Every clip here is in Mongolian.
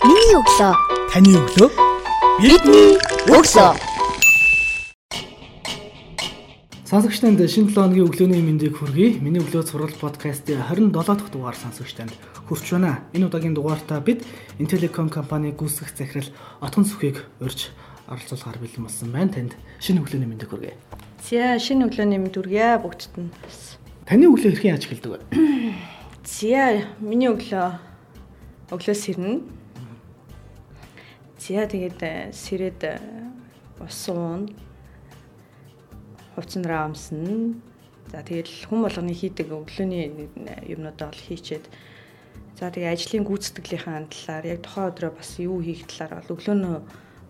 Миний өглөө. Таны өглөө. Бидний өглөө. Сонсогч танд шинэ 7 хоногийн өглөөний мэндийг хүргэе. Миний өглөө сурал подкастын 27 дахь дугаар сонсогч танд хүрч байна. Энэ удаагийн дугаартаа бид Intellecom компани гүйцэтгэх захирал Отгон Сүхийг урьж оролцуулахаар бэлэн болсон байна. Танд шинэ өглөөний мэндийг хүргэе. За шинэ өглөөний мэнд үргээ бүгдд нь. Таны өглөө хэрхэн яаж эхэлдэг вэ? За миний өглөө өглөө сэрнэ. За тэгээд э, сэрээд э, ус уун хувцсанараа амсна. За тэгэл хүн болгоны хийдэг өглөөний юмнуудаа бол хийчээд за тэгээ ажлын гүйцэтгэлийнхаа талаар яг тухайн өдрөө бас юу хийх талаар бол өглөөнөө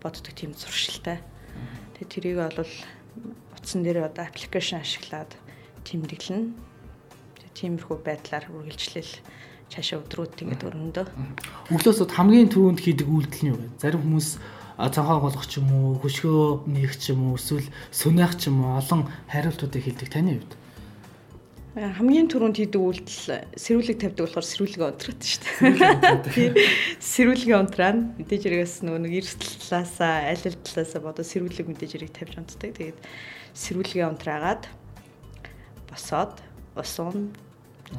боддог тийм зуршилтай. Тэгээ тэрийг бол утсан дээр одоо аппликейшн ашиглаад тэмдэглэнэ. Тиймэрхүү байдлаар үргэлжлэл цаашаа өдрүүд тэгээд өрнөдөө. Өглөөсөд хамгийн түрүүнд хийдэг үйлдэл нь юу вэ? Зарим хүмүүс цанхаа голох ч юм уу, хөшгөө нээх ч юм уу, эсвэл сүнэх ч юм уу олон хариултуудыг хэлдэг таны хувьд. Хамгийн түрүүнд хийдэг үйлдэл сэрүүлэг тавьдаг болохоор сэрүүлгээ унтраад шүү дээ. Сэрүүлгээ унтраа мэдээж хэрэгээс нөгөө нэг эрсдэл талаасаа, аль аль талаасаа бодоо сэрүүлэг мэдээж хэрэг тавьж унтдаг. Тэгээд сэрүүлгээ унтраагаад босоод усан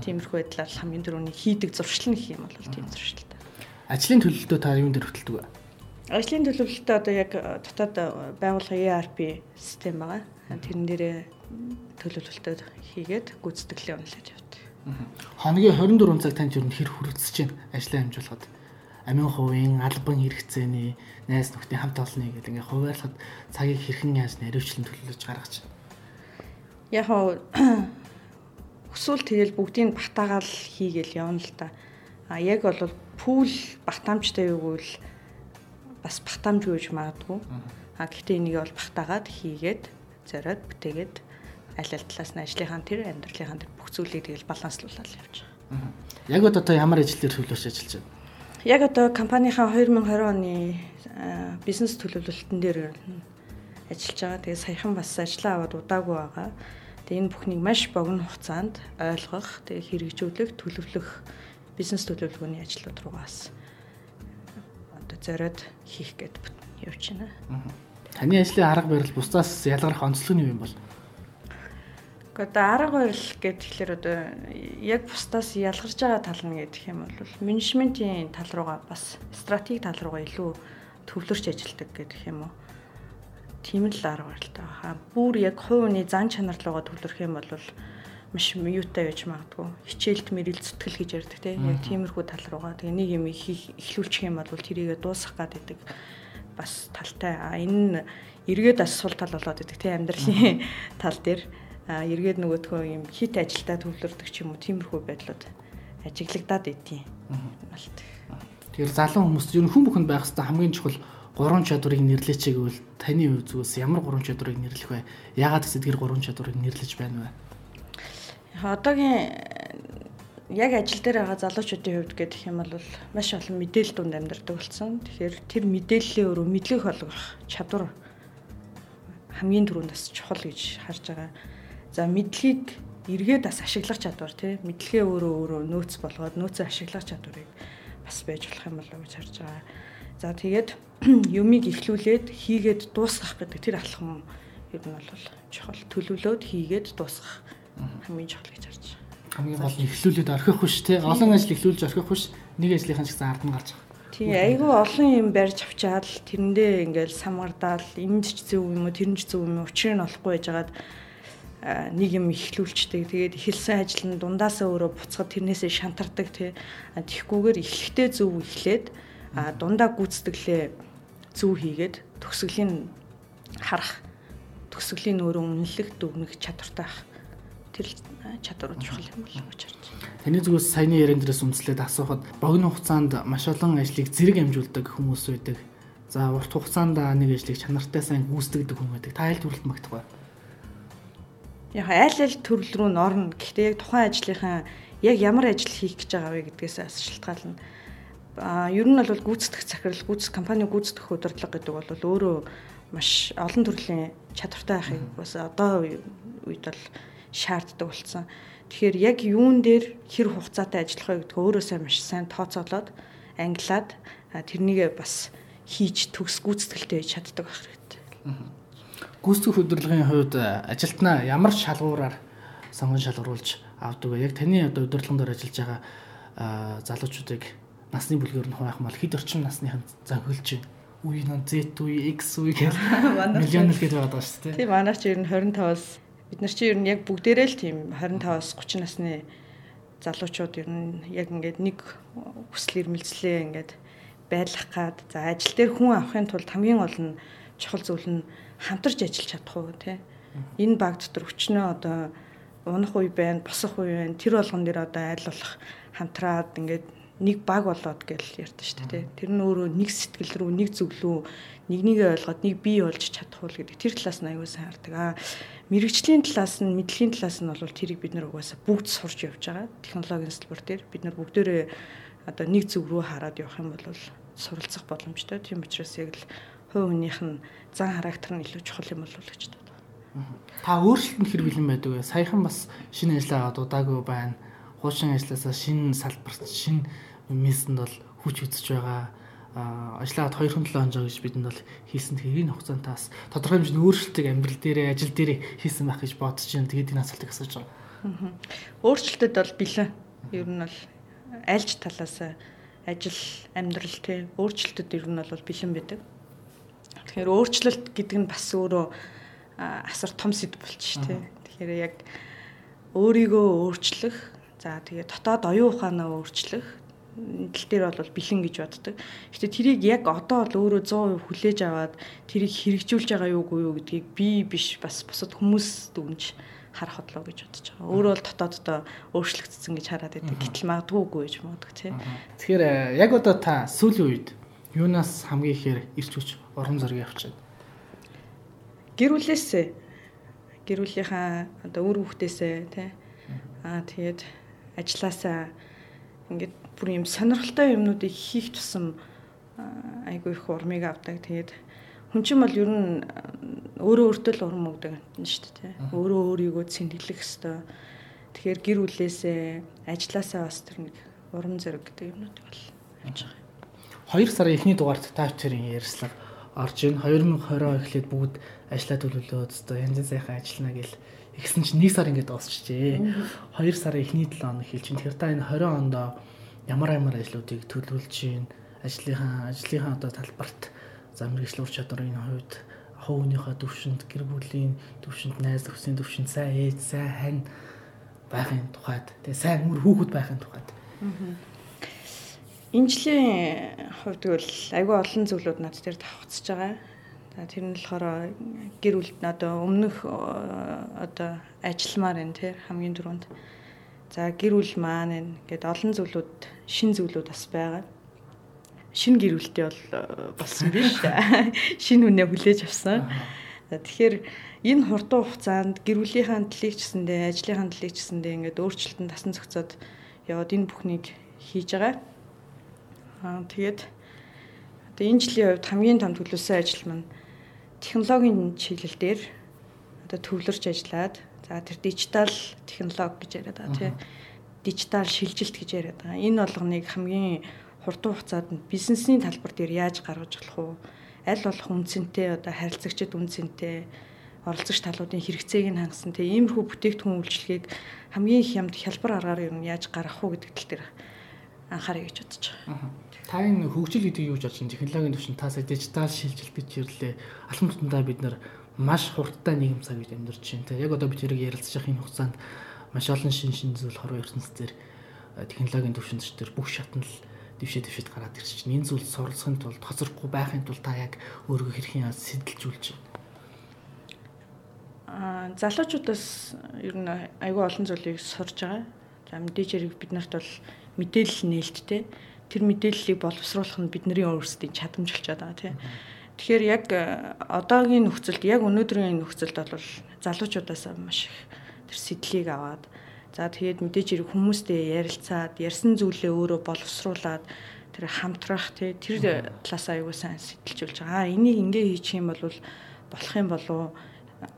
тиймэрхүү байдлаар хамгийн түрүүний хийдэг зуршил нь гэх юм бол тийм зуршилтай. Ажлын төлөлтөө та юунд дээр хөтэлдэг вэ? Ажлын төлөвлөлтөд одоо яг дотоод байгууллагын ERP систем байгаа. Тэрэн дээрээ төлөвлөлтөд хийгээд гүйцэтгэлээ үнэлж явдаг. Хоногийн 24 цаг танд юу хэр хүрэгдэж байна ажлаа хэмжүүлэхэд амин хувийн албан хэрэгцээний найз нөхдийн хамт олонны гэдэг ингээ хуваарлахад цагийг хэрхэн яаж наривчлан төлөвлөж гаргаж байна. Яг өсвөл тэгэл бүгдийг батаагаал хийгээл явна л та. А яг бол пул батамжтай юугвэл бас батамжгүй гэж магадгүй. А гэхдээ энийг бол батаагаад хийгээд зориод бүтээгээд аль аль талаас нь ажлынхаа тэр амьдралынхаа тэр бүх зүйлийг тэгэл баланслуулаад явж байгаа. Яг одоо ямар ажил дээр төлөвлөж ажиллаж байна? Яг одоо компанийнхаа 2020 оны бизнес төлөвлөлтөн дээр ажиллаж байгаа. Тэгээ саяхан бас ажиллаа аваад удаагүй байгаа. Тэгээ энэ бүхнийг маш богино хугацаанд ойлгох, тэгээ хэрэгжүүлэх, төлөвлөх бизнес төлөвлөгөөний ажлууд руугаас одоо зориод хийх гээд явж байна. Таны ажлын арга барил бусдаас ялгарх онцлог нь юу юм бол? Одоо арга барил гэхэлэр одоо яг бусдаас ялгарч байгаа тал нь гэдэг юм бол менежментийн тал руугаа бас стратеги тал руугаа илүү төвлөрч ажилладаг гэдэг юм уу. Тийм л арга барилтай байгаа. Бүр яг хувийн зан чанар руугаа төвлөрөх юм бол маш юутай байж магадгүй. Хичээлд мэрэл зүтгэл гэж ярьдаг тийм яг тиймэрхүү тал руугаа. Тэгээ нэг юм ихлүүлчих юм бол тэрийгэ дуусгах гад байдаг бас талтай. А энэ нь эргээд бас сул тал болоод байдаг тийм амьдралын тал дээр эргээд нөгөөдхөө юм хит ажилдаа төвлөрдөг ч юм уу тиймэрхүү байдлууд ажиглагдаад идэв. Тэгэхээр залуу хүмүүс ер нь хүн бүхэнд байх хэвээр хамгийн чухал гурван чадварыг нэрлэеч гэвэл таны үе зүгээс ямар гурван чадварыг нэрлэх вэ? Яагаад гэвэл тэр гурван чадварыг нэрлэж байна вэ? Одоогийн яг ажил дээр байгаа залуучуудын хувьд гэх юм бол маш олон мэдээлэл дунд амьдардаг болсон. Тэгэхээр тэр мэдээллийн өрөө мэдлэг болгох чадвар хамгийн түрүүнд бас чухал гэж харж байгаа. За мэдлэгийг эргээд бас ашиглах чадвар тий мэдлэгээ өөрөө өөрөө нөөц болгоод нөөцөө ашиглах чадварыг бас байж болох юм болов уу гэж харж байгаа. За тэгээд юмыг ихлүүлээд хийгээд дуусгах гэдэг тэр алхам ер нь бол чухал төлөвлөөд хийгээд дуусгах хамгийн чухал гэж харж байгаа. Хамгийн гол нь ихлүүлээд орхих биш тий олон ажил ихлүүлж орхих биш нэг ажлынхан ч гэсэн ард нь гарч байгаа. Тий айгүй олон юм барьж авчаад тэрэндээ ингээл самгардаал энд ч зөв юм уу тэр нь ч зөв юм уу учрыг нь олохгүй байжгаад нэг юм ихлүүлчдэг. Тэгээд эхэлсэн ажил нь дундаасаа өөрөө буцахад тэрнээсээ шантардаг тий. Тэгхгүйгээр эхлэхдээ зөв эхлээд дундаа гүйцэтгэлээ зөв хийгээд төгсгөлийн харах төгсгөлийн өөрөө үнэлэх дүгнэх чадвартай байх. Тэр чадварууд чухал юм болов гэж харж байна. Таны зүгээс саяны ярен дээрээс үндэслээд асуухад богино хугацаанд маш олон ажлыг зэрэг амжуулдаг хүмүүс байдаг. За урт хугацаанд нэг ажлыг чанартай сайн гүйцэтгэдэг хүн байдаг. Та аль төрөлд магтах вэ? Яг аль аль төрөл рүү н орно. Гэхдээ яг тухайн ажлынхаа яг ямар ажил хийх гэж байгаа вэ гэдгээс шалтгаална. Ер нь бол гүйцэтгэх захирал, гүйцэтгэх компани гүйцэтгэх удирдлага гэдэг бол өөрөө маш олон төрлийн чадвартай байхыг бас одоо үед бол шаарддаг болсон. Тэгэхээр яг юун дээр хэр хугацаатай ажиллах вэ гэдг өөрөөсөө маш сайн тооцоолоод ангилаад тэрнийгээ бас хийж төгс гүйцэтгэлтэй чаддаг байх хэрэгтэй. Гүйцэтгэх удирдлагын хувьд ажилтнаа ямар шалгуураар сонгон шалгаруулж авдаг вэ? Яг таны одоо удирдлагын дээр ажиллаж байгаа залуучуудыг насны бүлгээр нь хуваах мал хэд орчим насныхан зохиолж байна? Үе нь Z үе, X үе гэх миллион л гээд байгаа даа шүү дээ. Тийм манайч ер нь 25-аас бид нар чи ер нь яг бүгдээрээ л тийм 25-аас 30 насны залуучууд ер нь яг ингээд нэг хүсэл эрмэлзлээ ингээд байлгах гад. За ажил дээр хүн авахын тулд хамгийн гол нь чухал зүйл нь хамтарч ажиллаж чадах уу тий? Энэ баг дотор өчнөө одоо унах үе байна босох үе байна. Тэр болгон дээр одоо аль болох хамтраад ингээд нэг баг болоод гэж ярьдэн шүү дээ. Тэр нь өөрөө нэг сэтгэл рүү, нэг зөв рүү нэгнийгээ ойлгоод нэг бий болж чадах уу гэдэг тэр талаас нь аюул сайн хардаг. Аа мэрэгжлийн талаас нь, мэдлэгийн талаас нь бол тэрийг бид нар угаасаа бүгд сурч явж байгаа. Технологийн салбар дээр бид нар бүгдээрээ одоо нэг зөв рүү хараад явах юм бол суралцах боломжтой. Тийм учраас яг л хувь хүнийх нь зан характер нь илүү чухал юм болов гэж боддог. Та өөрчлөлтөнд хэр бэлэн байдаг вэ? Саяхан бас шинэ ажиллагаа дуудаагүй байна. Хуучин ажилласаа шинэ салбарт шинэ мессэнд бол хүч үзэж байгаа ажиллаад 2-7 хоног гэж бидэнд бол хийсэн тэрийн хугацаанд тас тодорхой хэмжээний өөрчлөлтийг амьдрал дээрээ ажил дээрээ хийсэн байх гэж бодож байна. Тэгээд энэ асуултыг асууж байгаа. Өөрчлөлтөд бол бэлэн. Ер нь бол альж талаас ажил амьдрал тий өөрчлөлтөд ер нь бол бэлэн байдаг. Тэгэхээр өөрчлөлт гэдэг нь бас өөрөө асар том сэдв болчих тий. Тэгэхээр яг өөрийгөө өөрчлөх за тэгээд дотоод оюун ухаанаа өөрчлөх тал дээр бол бэлэн гэж боддог. Гэтэ тэрийг яг одоо бол өөрөө 100% хүлээж аваад тэрийг хэрэгжүүлж байгаа юу гүй юу гэдгийг би биш бас бусад хүмүүс дүнж харах бодлоо гэж бодож байгаа. Өөрөө бол дотооддоо өөрчлөгдсөн гэж хараад байдаг. Гэтэл магадгүйгүй гэж боддог тийм. Тэгэхээр э, яг одоо та сүүлийн үед юунаас хамгийн ихээр ирч хүч уран зургийг авчаад гэр бүлээсээ гэр бүлийнхаа одоо үр хүүхдээсээ тий аа тэгээд ажилласаа ингээд бүр юм сонирхолтой юмнуудыг хийх тусам айгүй их урмыг авдаг. Тэгээд хүн чинь бол ер нь өөрөө өөртөө л урам өгдөг юм шүү дээ. Өөрөө өөрийгөө цэнэглэх хэвээр. Тэгэхээр гэр бүлээсээ, ажилласаа бас тэр нэг урам зориг гэдэг юмнууд бол явж байгаа. 2 сарын эхний дугаарт та бүхэн ярьслага орж ийн 2020 эхлээд бүгд ажиллаа төлөвлөөд өстой янз янз сайхан ажиллана гэл ихсэн чинь 1 сар ингээд дуусчихжээ. 2 сарын эхний 7 хоног хэлж чинь тэр та энэ 20 ондоо ямар ямар ажлуудыг төлөвлөж чинь ажлынхаа ажлынхаа одоо талбарт за мэрэгжил ур чадрын хувьд хувийнхаа төвшөнд гэр бүлийн төвшөнд найз нөхцөлийн төвшөнд сайн ээж сайн хань байхын тухайд тэгээ сайн мөр хүүхэд байхын тухайд. Энэ жилийн хувьд бол айгүй олон зүйлүүд над дээр давхцаж байгаа. За тэр нь болохоор гэр бүлд одоо өмнөх одоо ажилламаар энэ тэр хамгийн түрүүнд За гэр бүл маань ингээд олон зүйлүүд шин зүйлүүд бас байгаа. Шин гэр бүлтэй бол э, болсон биш. Шин үнэ хүлээж авсан. Тэгэхээр энэ хурдан хугацаанд гэр бүлийнхаа төлөйг гэсэндээ, ажлынхаа төлөйг гэсэндээ ингээд өөрчлөлтөнд тасан зохицоод яваад энэ бүхнийг хийж байгаа. Аа тэгээд одоо энэ жилийн хувьд хамгийн том төлөвлөсөн ажил маань технологийн чиглэл дээр одоо төвлөрч ажиллаад За тэр дижитал технологи гэж яриад байгаа тийм. Дижитал шилжилт гэж яриад байгаа. Энэ болгоныг хамгийн хурдан хугацаанд нь бизнесийн талбар дээр яаж гаргаж болох вэ? Аль болох үнцэнтэй одоо харилцагчид үнцэнтэй оролцогч талуудын хэрэгцээг нь хангасан тийм иймэрхүү бүтээгдэхүүн үйлчлэгийг хамгийн их юмд хялбар аргаар юу яаж гаргах уу гэдэг тал дээр анхаарай гэж бодож байгаа. Та энэ хөгжил гэдэг юу гэж байна? Технологийн төвшин таасаа дижитал шилжилт гэж ирлээ. Алхам тутамдаа бид нар маш хурдтай нийгэм цаг гэж амьдарч байна. Тэгээ яг одоо би тэрийг ярилцж явах энэ хугацаанд маш олон шин шин зүйл хорвоо ертөнц дээр э, технологийн төвшинч дээр бүх шатнал дэвшээ дэвшээд гараад ирж чинь энэ зүйл суралцахын тулд хоцрохгүй байхын тулд та яг өөрийгөө хэрхэн сэтэлжүүлж байна. Аа залуучуудаас ер нь айгүй олон зүйлийг сурж байгаа. За мэдээж хэрэг бид нарт бол мэдээлэл нээлттэй. Тэр мэдээллийг боловсруулах нь бидний өөрсдийн чадамж болчиход байгаа тийм. Тэгэхээр яг э, одоогийн нөхцөлд яг өнөөдрийн нөхцөлд бол залуучуудаас маш их тэр сэтлийг аваад за тэгээд мэдээж хэрэг хүмүүстэй ярилцаад ярьсан зүйлээ өөрөө боловсруулад тэр хамтрах тий тэр талаас аягүй сайн сэтэлжүүлж байгаа. Аа энийг ингээ хийчих юм бол болох юм болов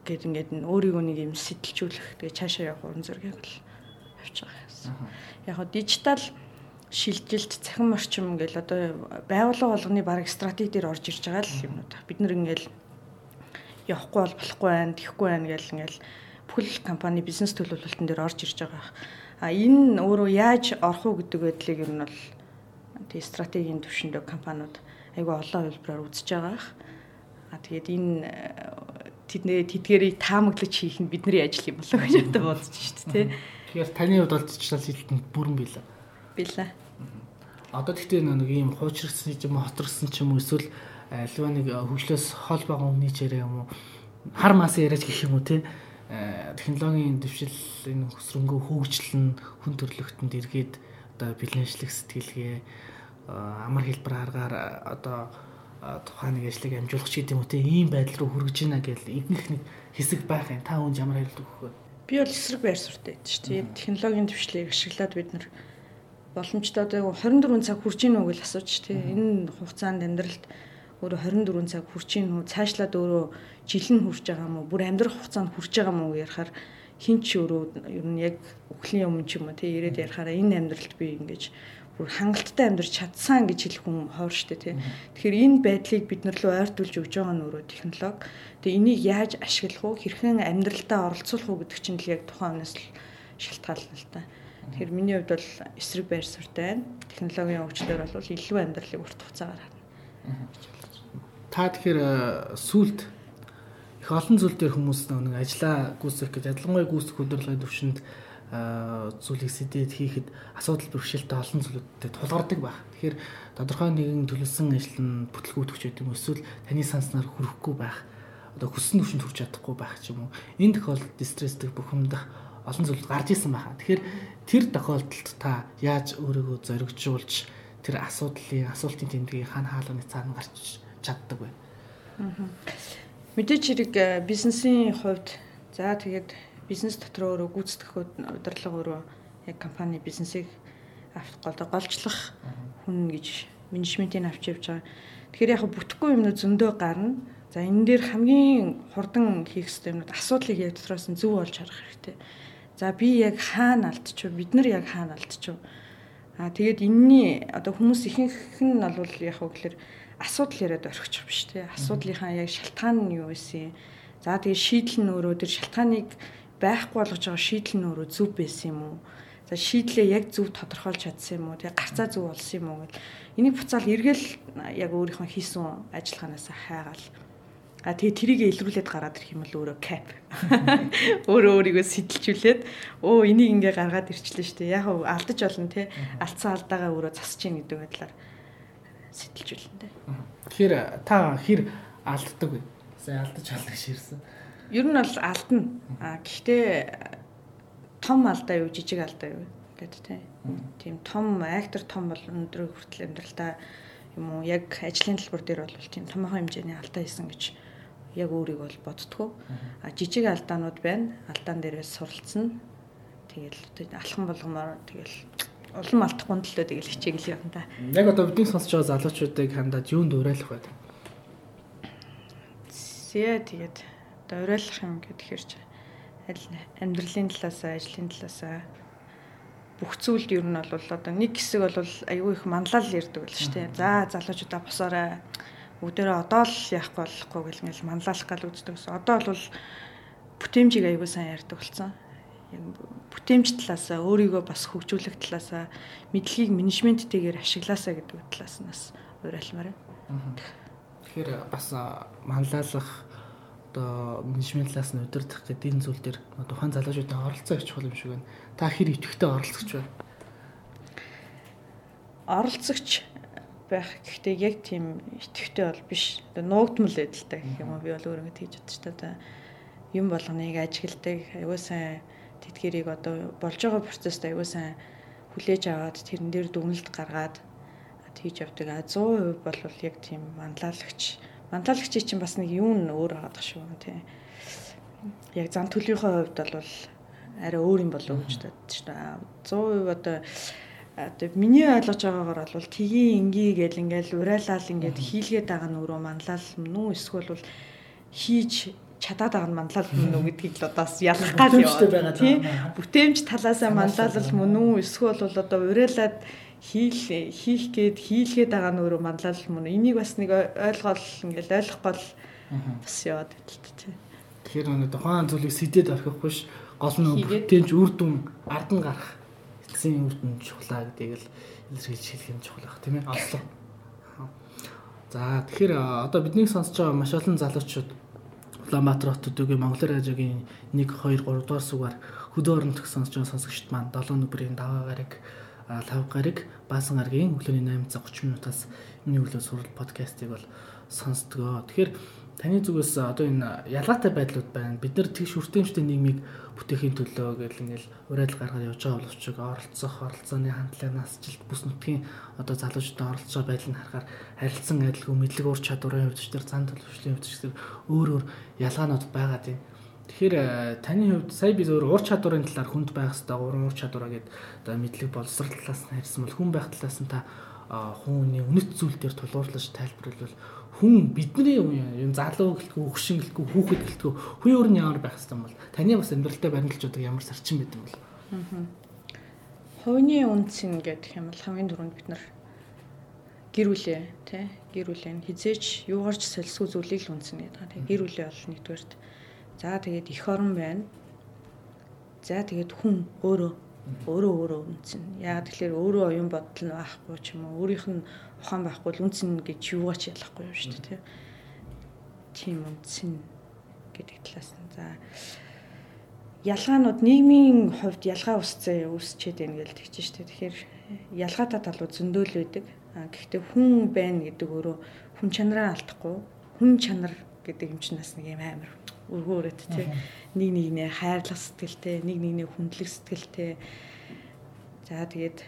гэд ингээд өөрийгөө нэг юм сэтэлжүүлэх тэгээ цаашаа явах уран зургийг л авч байгаа юм. Яг хоо дижитал шилжилт цахим орчим ингээл одоо байгууллага болгоны баг стратеги дээр орж ирж байгаа л юмнууд. Бид нэр ингээл явахгүй бол болохгүй байх, тэхгүй байх гэл ингээл бүхэл компани бизнес төлөвлөлтөн дээр орж ирж байгаа. А энэ өөрөө яаж орох уу гэдэг байдлыг ер нь бол тий стратегийн төвшөндөө компаниуд айгүй олон хувилбараар үзэж байгаа. А тэгээд энэ тэдний тэдгэрийг таамаглаж хийх нь бидний ажил юм болоо гэж одоо бодож шүү дээ тий. Тэгэхээр таны хувьд бол дижитал хэлтэнд бүрэн билээ. Билээ. Одоо тэгтээ нэг ийм хуучрсан юм хоторсон ч юм уу эсвэл альва нэг хөгжлөөс хол байгаа хүний чирээ юм уу хар мас яриач гэх юм уу тий? Технологийн дэвшил энэ хөсрөнгөө хөгжлөн хүн төрлөختөнд эргээд одоо бэлэншлэх сэтгэлгээ амар хэлбэр аргаар одоо тухайн нэг ажлыг амжуулах ч гэдэг юм уу те ийм байдал руу хүргэж байна гэж ихнийх нэг хэсэг байх юм. Та хүн ямар өгөх вэ? Би бол эсрэг байр суртаа байдаг шүү дээ. Технологийн төвшлийг ашиглаад бид нар боломжтой одоо 24 цаг хүрч ийн үү гэж асууж тий. Энэ хугацаанд амьдралд өөрөө 24 цаг хүрч ийн үү? Цаашлаад өөрөө жил нь хүрч байгаа юм уу? Бүр амьдрах хугацаанд хүрч байгаа юм уу ярихаар хин ч өөрөө ер нь яг өглөлийн өмнө ч юм уу тий ирээд ярихаараа энэ амьдралд би ингэж бүр хангалттай амьдрч чадсан гэж хэлэх хүн хоор штэ тий. Тэгэхээр энэ байдлыг бид нар руу ойртуулж өгж байгаа нь өөрөө технологи. Тэгээ энийг яаж ашиглах уу, хэрхэн амьдралдаа оролцуулах уу гэдэг чинь л яг тухайн өнөөс шалтгаална л та. Тэгэхээр миний хувьд бол эсрэг байр суртай байна. Технологийн хөгжлөөр бол илүү амьдралыг урт хугацаагаар харна. Та тэгэхээр сүлд их олон зүйл дээр хүмүүс нэг ажиллаа гүйцэх гэж ялангуяа гүйцэх удирдлагын төвшөнд зүйлийг сэдээд хийхэд асуудал бэрхшээлтэй олон зүйлүүдтэй тулгардаг баг. Тэгэхээр тодорхой нэгэн төлөвлөсөн ажил нь бүтлгүүтгч гэдэг юм эсвэл таны санснаар хүрэхгүй байх одоо хүссэн төвшөнд хүрч чадахгүй байх ч юм уу. Энэ тохиолдолд стресстэй бухимдах олон зүйл гарч исэн байхаа. Тэгэхээр тэр тохиолдолд та яаж өөрийгөө зоригжуулж тэр асуудлын асуултын тэмдгийг хан хаалганы цаана гарч чаддаг вэ? Мэдээж хэрэг э, бизнесийн хувьд за тэгээд бизнес дотор өөрөө гүйцэтгэх удирдлага өөрөө яг компани бизнесийг авах голжлох хүн гэж менежментийг авч явж байгаа. Тэгэхээр яг бүтэхгүй юмнууд зөндөө гарна. За энэ дээр хамгийн хурдан хийх ёстой юмнууд асуудлыг яг дотроос нь зөв олж харах хэрэгтэй. За би яг хаана алдчих вэ? Бид нар яг хаана алдчих вэ? Аа тэгээд энэний одоо хүмүүс ихэнх нь бол яг хөө гэхээр асуудал яриад орхичих биш тий. Асуудлынхаа яг шалтгаан нь юу вэ? За тэгээд шийдэл нь өөрөө тэр шалтгааныг байхгүй болгож байгаа шийдэл нь өөрөө зөв байсан юм уу? За шийдлээ яг зөв тодорхойлж чадсан юм уу? Тэгээ гарцаа зөв болсон юм уу гэл. Энийг буцаал эргэл яг өөрийнхөө хийсэн ажиллагаанаас хайгаал. А тэгээ тэрийг илрүүлээд гараад ирэх юм бол өөрөө кап. Өөрөө өөрийгөө сэтэлжүүлээд өө энийг ингээ гаргаад ирчлээ шүү дээ. Яг алдаж болно те. Алдсан алдаагаа өөрөө засаж гин гэдэг байдлаар сэтэлжүүлнэ те. Тэгэхээр та хэр алддаг вэ? Сая алдаж алдах ширсэн. Ер нь бол алдна. А гэхдээ том алдаа юу жижиг алдаа юу гэдэг тийм том актер том бол өнөөдрөө хүртэл амьдралдаа юм уу яг ажлын төлбөр дээр бол тийм томоохон хэмжээний алдаа хийсэн гэж яг өөрийг бол боддгоо. А жижиг алдаанууд байна. Алдаан дээрээс суралцсан. Тэгэл алхан болгомоор тэгэл улам алдахгүй төлөө тэгэл хичээгэл явна да. Яг одоо бидний сонсож байгаа залуучуудыг хандаад юунд уриалах вэ? Зэ тэгээд одоо уриалах юм гэхээр чи аль амьдралын талаасаа, ажлын талаасаа бүх зүйлд ер нь бол одоо нэг хэсэг бол айгүй их манлал ярьдаг байл шүү дээ. За залуучуудаа босоорой. Бүгдээрээ одоо л яахгүй болохгүй гэл ингээл манлайлах гал үздэг гэсэн. Одоо бол бүтээмжийг айгүй сайн ярьдаг болсон. Бүтээмж талаасаа өөрийгөө бас хөгжүүлэх талаасаа мэдлэгийг менежменттэйгээр ашиглаасаа гэдэг талаас нь бас уриалмаар байна. Тэгэхээр бас манлайлах одоо менежментлаас нь удирдах гэдэг энэ зүйл дээр тухайн залуучуудын оролцоо их чухал юм шиг байна. Та хэр идэвхтэй оролцогч байна? Оролцогч байх гэхдээ яг тийм идэвхтэй бол биш. Одоо нуугдмал байдалтай гэх юм уу би бол өөрөө тэгж бодож та одоо юм болгоныг ажигладаг аюу сайн тэтгэрийг одоо болж байгаа процесст аюу сайн хүлээж аваад тэрэн дээр дүгнэлт гаргаад тэгж явдаг. А 100% бол яг тийм манлайлагч Манталагчийн чинь бас нэг н өөр байгаа шүү тий. Яг зан төлөвийнхөө хувьд бол арай өөр юм болов гэж бодож байна. 100% одоо одоо миний ойлгож байгаагаар бол тгий инги гэл ингээл урайлал ингээд хийлгээд байгаа нь өөрөө манлал үү эсвэл бол хийж чадаад байгаа нь манлал мөн үү гэдгийг л одоо ялах гал яваа тий. Бүтээмж талаасаа манлал мөн үү эсвэл бол одоо урайлаад хийл хийх гээд хийлгээд байгаа нь өөрөө манлал мөн энийг бас нэг ойлгоол ингээл ойлгохгүй л бас яваад байдалтай тий. Тэгэхээр нэг тухайн зүйлийг сэдэд орхихгүй ш. Гол нь бүтэнч үр дүн ард нь гарах эцсийн үр дүн чухлаа гэдгийг л илэрхийлж хэлэх юм чухал байх тийм ээ. Олсон. За тэгэхээр одоо биднийг сонсож байгаа маш олон залуучууд Улаанбаатар хотод үгүй Монгол радиогийн 1 2 3 дугаар сугаар хөдөө орон төх сонсож байгаа сонсогчд маань 7 нүбрийн даваа гараг лав гараг баасан гарагийн өглөөний 8:30 минутаас миний өглөө сурал подкастыг бол сонсдгоо. Тэгэхээр таны зүгээс одоо энэ ялгаатай байдлууд байна. Бид нар тэгш хүртээмжтэй нийгмийг бүтээхийн төлөө гэл ингээл уриал гаргаад явж байгаа боловч оролцох, оролцооны хандлагаас жилт бүс нутгийн одоо залуучуудын оролцоо байдлыг харахаар харилцан адилгүй мэдлэг ур чадварын хувьд ч тэр зан төлөвшлийн хувьд ч тэр өөр өөр ялгаанууд байгаа тийм. Тэгэхээр э, таны хувьд сая би зөвөр ур чадварын талаар хүнд байх хэрэгтэй уран ур чадвараа гээд одоо мэдлэг боловсрал талаас нь харьсан бол хүн байх талаас нь та хүмүүний үнэт зүйл дээр тулгуурлаж тайлбарлавал хүн бидний юм залуу гэлтгүй хөшин гэлтгүй хүүхэд гэлтгүй хүн өөр нь ямар байх хэвээр бол таны бас амьдралтай баримтлж байгаа ямар сарчин байд юм бол? Хувийн үнцэн гэдэг юм бол хамгийн түрүүнд бид нар гэр бүлээ тий гэр бүлээ хизээч юугаарч солисгүй зүйлийг л үнцэн гэдэг. Тий гэр бүлээ бол нэгдүгээрт За тэгээд эх орон байна. За тэгээд хүн өөрөө өөрөө өөрөө үнцэн. Яг тэгэхээр өөрөө оюун бодол нь байхгүй ч юм уу өөрийнх нь ухаан байхгүй л үнцэн гэж юугаач ялахгүй юм шүү дээ тийм. Тийм үнцэн гэдэг талаас нь. За ялгаанууд нийгмийн хувьд ялгаа үүсцээ үүсчээд байна гэж тэгж дээ. Тэгэхээр ялгаатай талууд зөндөл байдаг. А гэхдээ хүн байна гэдэг өөрөө хүн чанараа алдахгүй. Хүн чанар гэдэг юм чинь бас нэг юм амар өргөөрөөд тий нэг нэгнээ хайрлах сэтгэлтэй нэг нэгнээ хүндлэх сэтгэлтэй. За тэгээд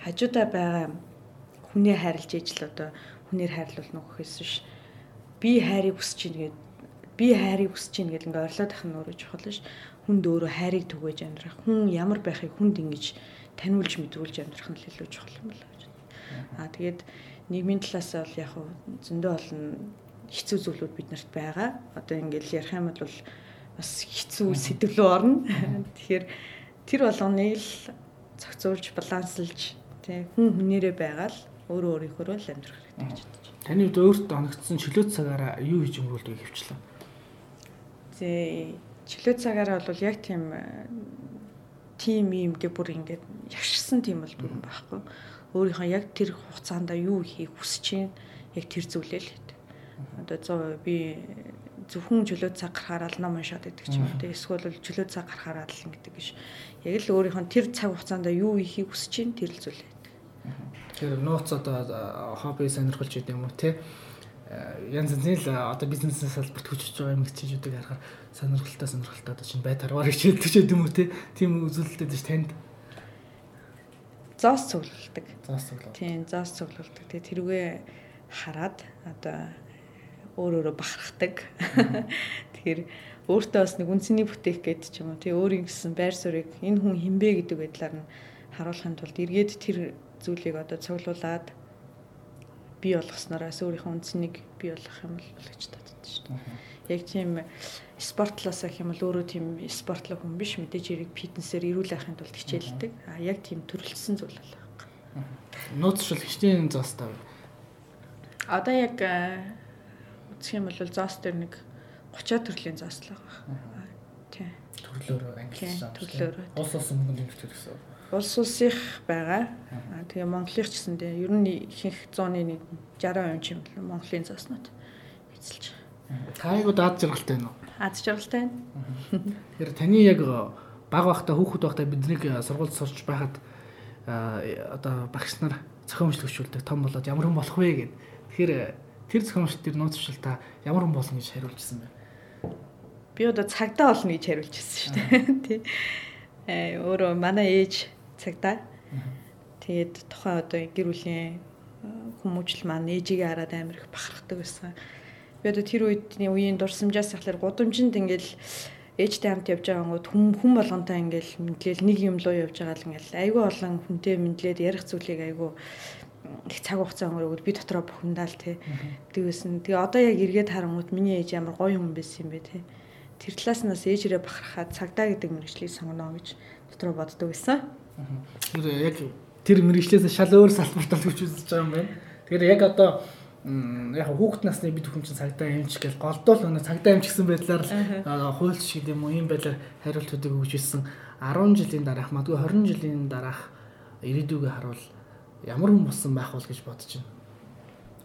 хажуудаа байгаа хүнээ хайрлж ижил одоо хүнээр хайрлуулна гэхээс биш би хайрыг хүсэж чинь гээд би хайрыг хүсэж чинь гэдэг ингээ орлоод ах нь өөрөө чухал ш. Хүнд өөрөө хайрыг түгэж амьдрах хүн ямар байхыг хүнд ингэж таниулж мэдрүүлж амьдрах нь илүү чухал юм байна. Аа тэгээд нийгмийн талаас бол яг зөндөө олон хэцүү зүйлүүд биднэрт байгаа. Одоо ингээл ярих юм бол бас хэцүү рүү орно. Тэгэхээр тэр болгоныг л зохицуулж, баланслж тий хүн хүнээрээ байгаа л өөрөө өөрийнхөө л амьдрах хэрэгтэй гэж бодож байна. Таны хувьд өөртөө оногдсон чөлөө цагаараа юу хийж өнгөрүүлдэг хөвчлээ? Зээ чөлөө цагаараа бол яг тийм тим юм гэ бүр ингээд явширсан тийм бол бүр байхгүй. Өөрийнхөө яг тэр хугацаанд юу хийх хүсэж чинь яг тэр зүйлээ л одоо 100% би зөвхөн чөлөө цаг гарахаар л ном уншаад байдаг ч юм уу эсвэл чөлөө цаг гарахаар л ингэдэг биш яг л өөрийнх нь тэр цаг хугацаанд юу хийхийг хүсэж чинь тэр л зүйл. Байдаг тэгэхээр нууц одоо хобби сонирхолж идэв юм уу те. Янз янзын л одоо бизнесээс салбарт хүчж байгаа юм хичээжүүдийг харахаар сонирхолтой сонирхолтой одоо чинь байт аргаар хичээлдэг ч гэдэм үү те. Тийм үзүүлэлттэй дэш танд? Зоос цуглуулдаг. Зоос цуглуулдаг. Тийм зоос цуглуулдаг. Тэгээ тэрүүгээ хараад одоо өөр өөрө бахархдаг. Тэгэхээр өөртөө бас нэг үнцний бүтээх гээд ч юм уу тий өөрийн гэсэн байр суурийг энэ хүн хинбэ гэдэг байдлаар нь харуулахын тулд эргээд тэр зүйлийг одоо цуглуулад бий болгосноороос өөрийнхөө үнцнийг бий болгох юм бол гэж боддог шүү дээ. Яг тийм спортлоос гэх юм бол өөрөө тийм спортлог хүн биш мэдээж хэрэг фитнесээр эрүүл байхын тулд хичээлдэг. А яг тийм төрөлсөн зүйл бол байна. Нууцшил хичнээн заастаа. Одоо яг үзэх юм бол зоос дээр нэг 30 төрлийн зоос л байгаа. Тий. Төрлөөр ангилж байгаа. Төрлөөр. Улс улсын мөнгөнд нэмэгдэх гэсэн. Улс улсынх байгаа. Тэгээ Монголынх ч гэсэн тэгээ ер нь ихэнх зооны нэг 60% ч юм бол Монголын зооснууд эзэлж байгаа. Тайгууд ад жаргалтай байна уу? Ад жаргалтай байна. Тэгэхээр таны яг баг байхдаа хүүхэд байхдаа биднийг сургуульд сурч байхад одоо багш нар зохион хөшлөгчүүлдэг том болоод ямар хүн болох вэ гэд. Тэгэхээр тэр зохиомжтой тэр нууц туршил та ямар хүн болно гэж хариулжсэн бэ? Би одоо цагдаа болно гэж хариулжсэн шүү дээ. Тий. Э өөрөө манай ээж цагдаа. Тэгээд тухайн одоо гэр бүлийн хүмүүжил маань ээжигээ хараад амар их бахархдаг байсан. Би одоо тэр үедний үеийн дурсамжаас ахлаар гудамжинд ингээл ээжтэй хамт явж байгаа гот хүм хүн болгонтой ингээл мэдлэл нэг юм руу явж байгаа л ингээл айгүй олон хүнтэй мэдлээд ярих зүйлийг айгүй их цаг хугацаа өнгөрөөд би дотроо бухимдаал тий. Тэгвэсэн. Тэгээ одоо яг эргээд харангууд миний ээж ямар гоё хүн байсан юм бэ тий. Тэр талаас нь бас ээжрээ бахархаад цагдаа гэдэг мэрэгчлийг сонгоно гэж дотроо боддог байсан. Тэр яг тэр мэрэгчлээс шал өөр салбарт олж үзэж байгаа юм байна. Тэгэхээр яг одоо яг хүүхэд насны бид хүн чинь цагдаа эмч гэж голдуул өнө цагдаа эмч гэсэн байдлаар хуульч гэдэг юм уу ийм байдлаар хариултуудыг өгж ирсэн 10 жилийн дараах магадгүй 20 жилийн дараах ирээдүгээ харуул ямар хүн болсон байх бол гэж бодож байна.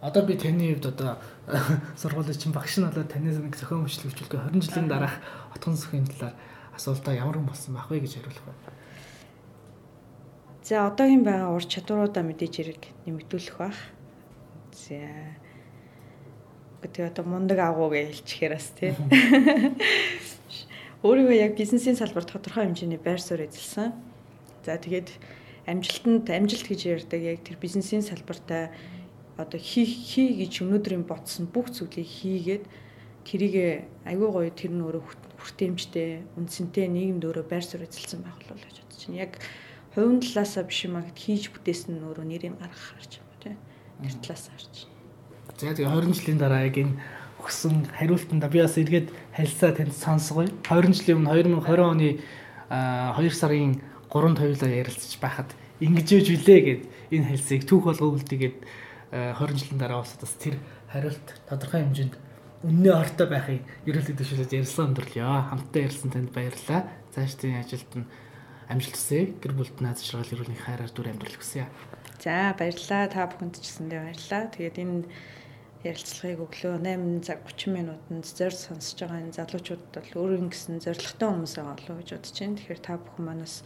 Одоо би таны хувьд одоо сургуулийн чинь багш нь болоод танаас нэг зохион бичлэг хвчүүлгээ 20 жилийн дараах отгон зөвхийн талаар асуултаа ямар хүн болсон байх вэ гэж хариулах байна. За одоогийн байгаа ур чадваруудаа мэдээж хэрэг нэмэгдүүлэх байх За. Гэдэг одоо мундаг агуу гэж хэлчихээр бас тий. Өөрийгөө яг бизнесийн салбарт тодорхой хэмжээний байр суурь эзэлсэн. За тэгээд амжилтанд амжилт гэж ярьдаг яг тэр бизнесийн салбартаа одоо хий хий гэж өнөөдрийн ботсон бүх зүйлийг хийгээд тэрийг аягүй гоё тэр нь өөрөө хүртээмжтэй үндсэнтэй нийгэмд өөрөө байр суурь эзэлсэн байх болов гэж бодож байна. Яг хувийн талаасаа биш юм а гэд хийж бүтээсэн нь өөрөө нэрийг гаргах харж тэр талаас харж байна. За тэгээ 20 жилийн дараа яг энэ өгсөн хариултанда би бас эргээд харилцаа танд сонсгоё. 20 жилийн өмнө 2020 оны 2 сарын 3-нд хоёулаа ярилцж байхад ингэж үж билээ гэд энэ хэлсийг түүх болгоо үлдээгээд 20 жилийн дараа бас бас тэр хариулт тодорхой хэмжээнд үннээ ортой байхыг ерөөлөд дэвшүүлээд ярилцсан өндөрлөё. Хамтдаа ярилцсан танд баярлалаа. Цаашдын ажилд нь амжилт хүсье. Гэр бүлд наад шаргал эрүүл хайраар дүр амьдрал хүсье. За баярлалаа. Та бүхэнд ч гэсэндээ баярлалаа. Тэгээд энэ ярилцлагыг өглөө 8 цаг 30 минутанд зорь сонсож байгаа энэ залуучуудад бол өөрийн гэсэн зоригтой хүмүүс байгаа болов гэж бодож байна. Тэгэхээр та бүхэн манаас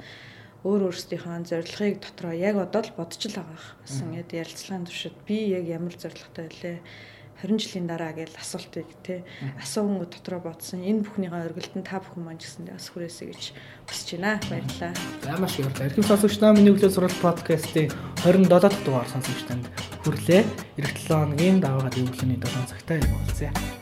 өөр өөрсдийнхөө зорилгыг дотроо яг одоо л бодож л байгаа. Басан яд ярилцлагын туршид би яг ямар зорилготой байлээ 20 жилийн дараа гэж асуултыг тий асуунгууд дотроо бодсон. Энэ бүхнийгээ өргөлдөн та бүхэн маань гэсэндээ бас хүрээсэй гэж хүсэж байна. Баярлалаа. За маш их баярлалаа. Эрхэм сонсогч наа миний өглөө сурал подкастын 27 дахь дугаар сонсогч танд хүрлээ. Эх 7 хоногийн даваагаад өглөөний 7 цагтаа болцъя.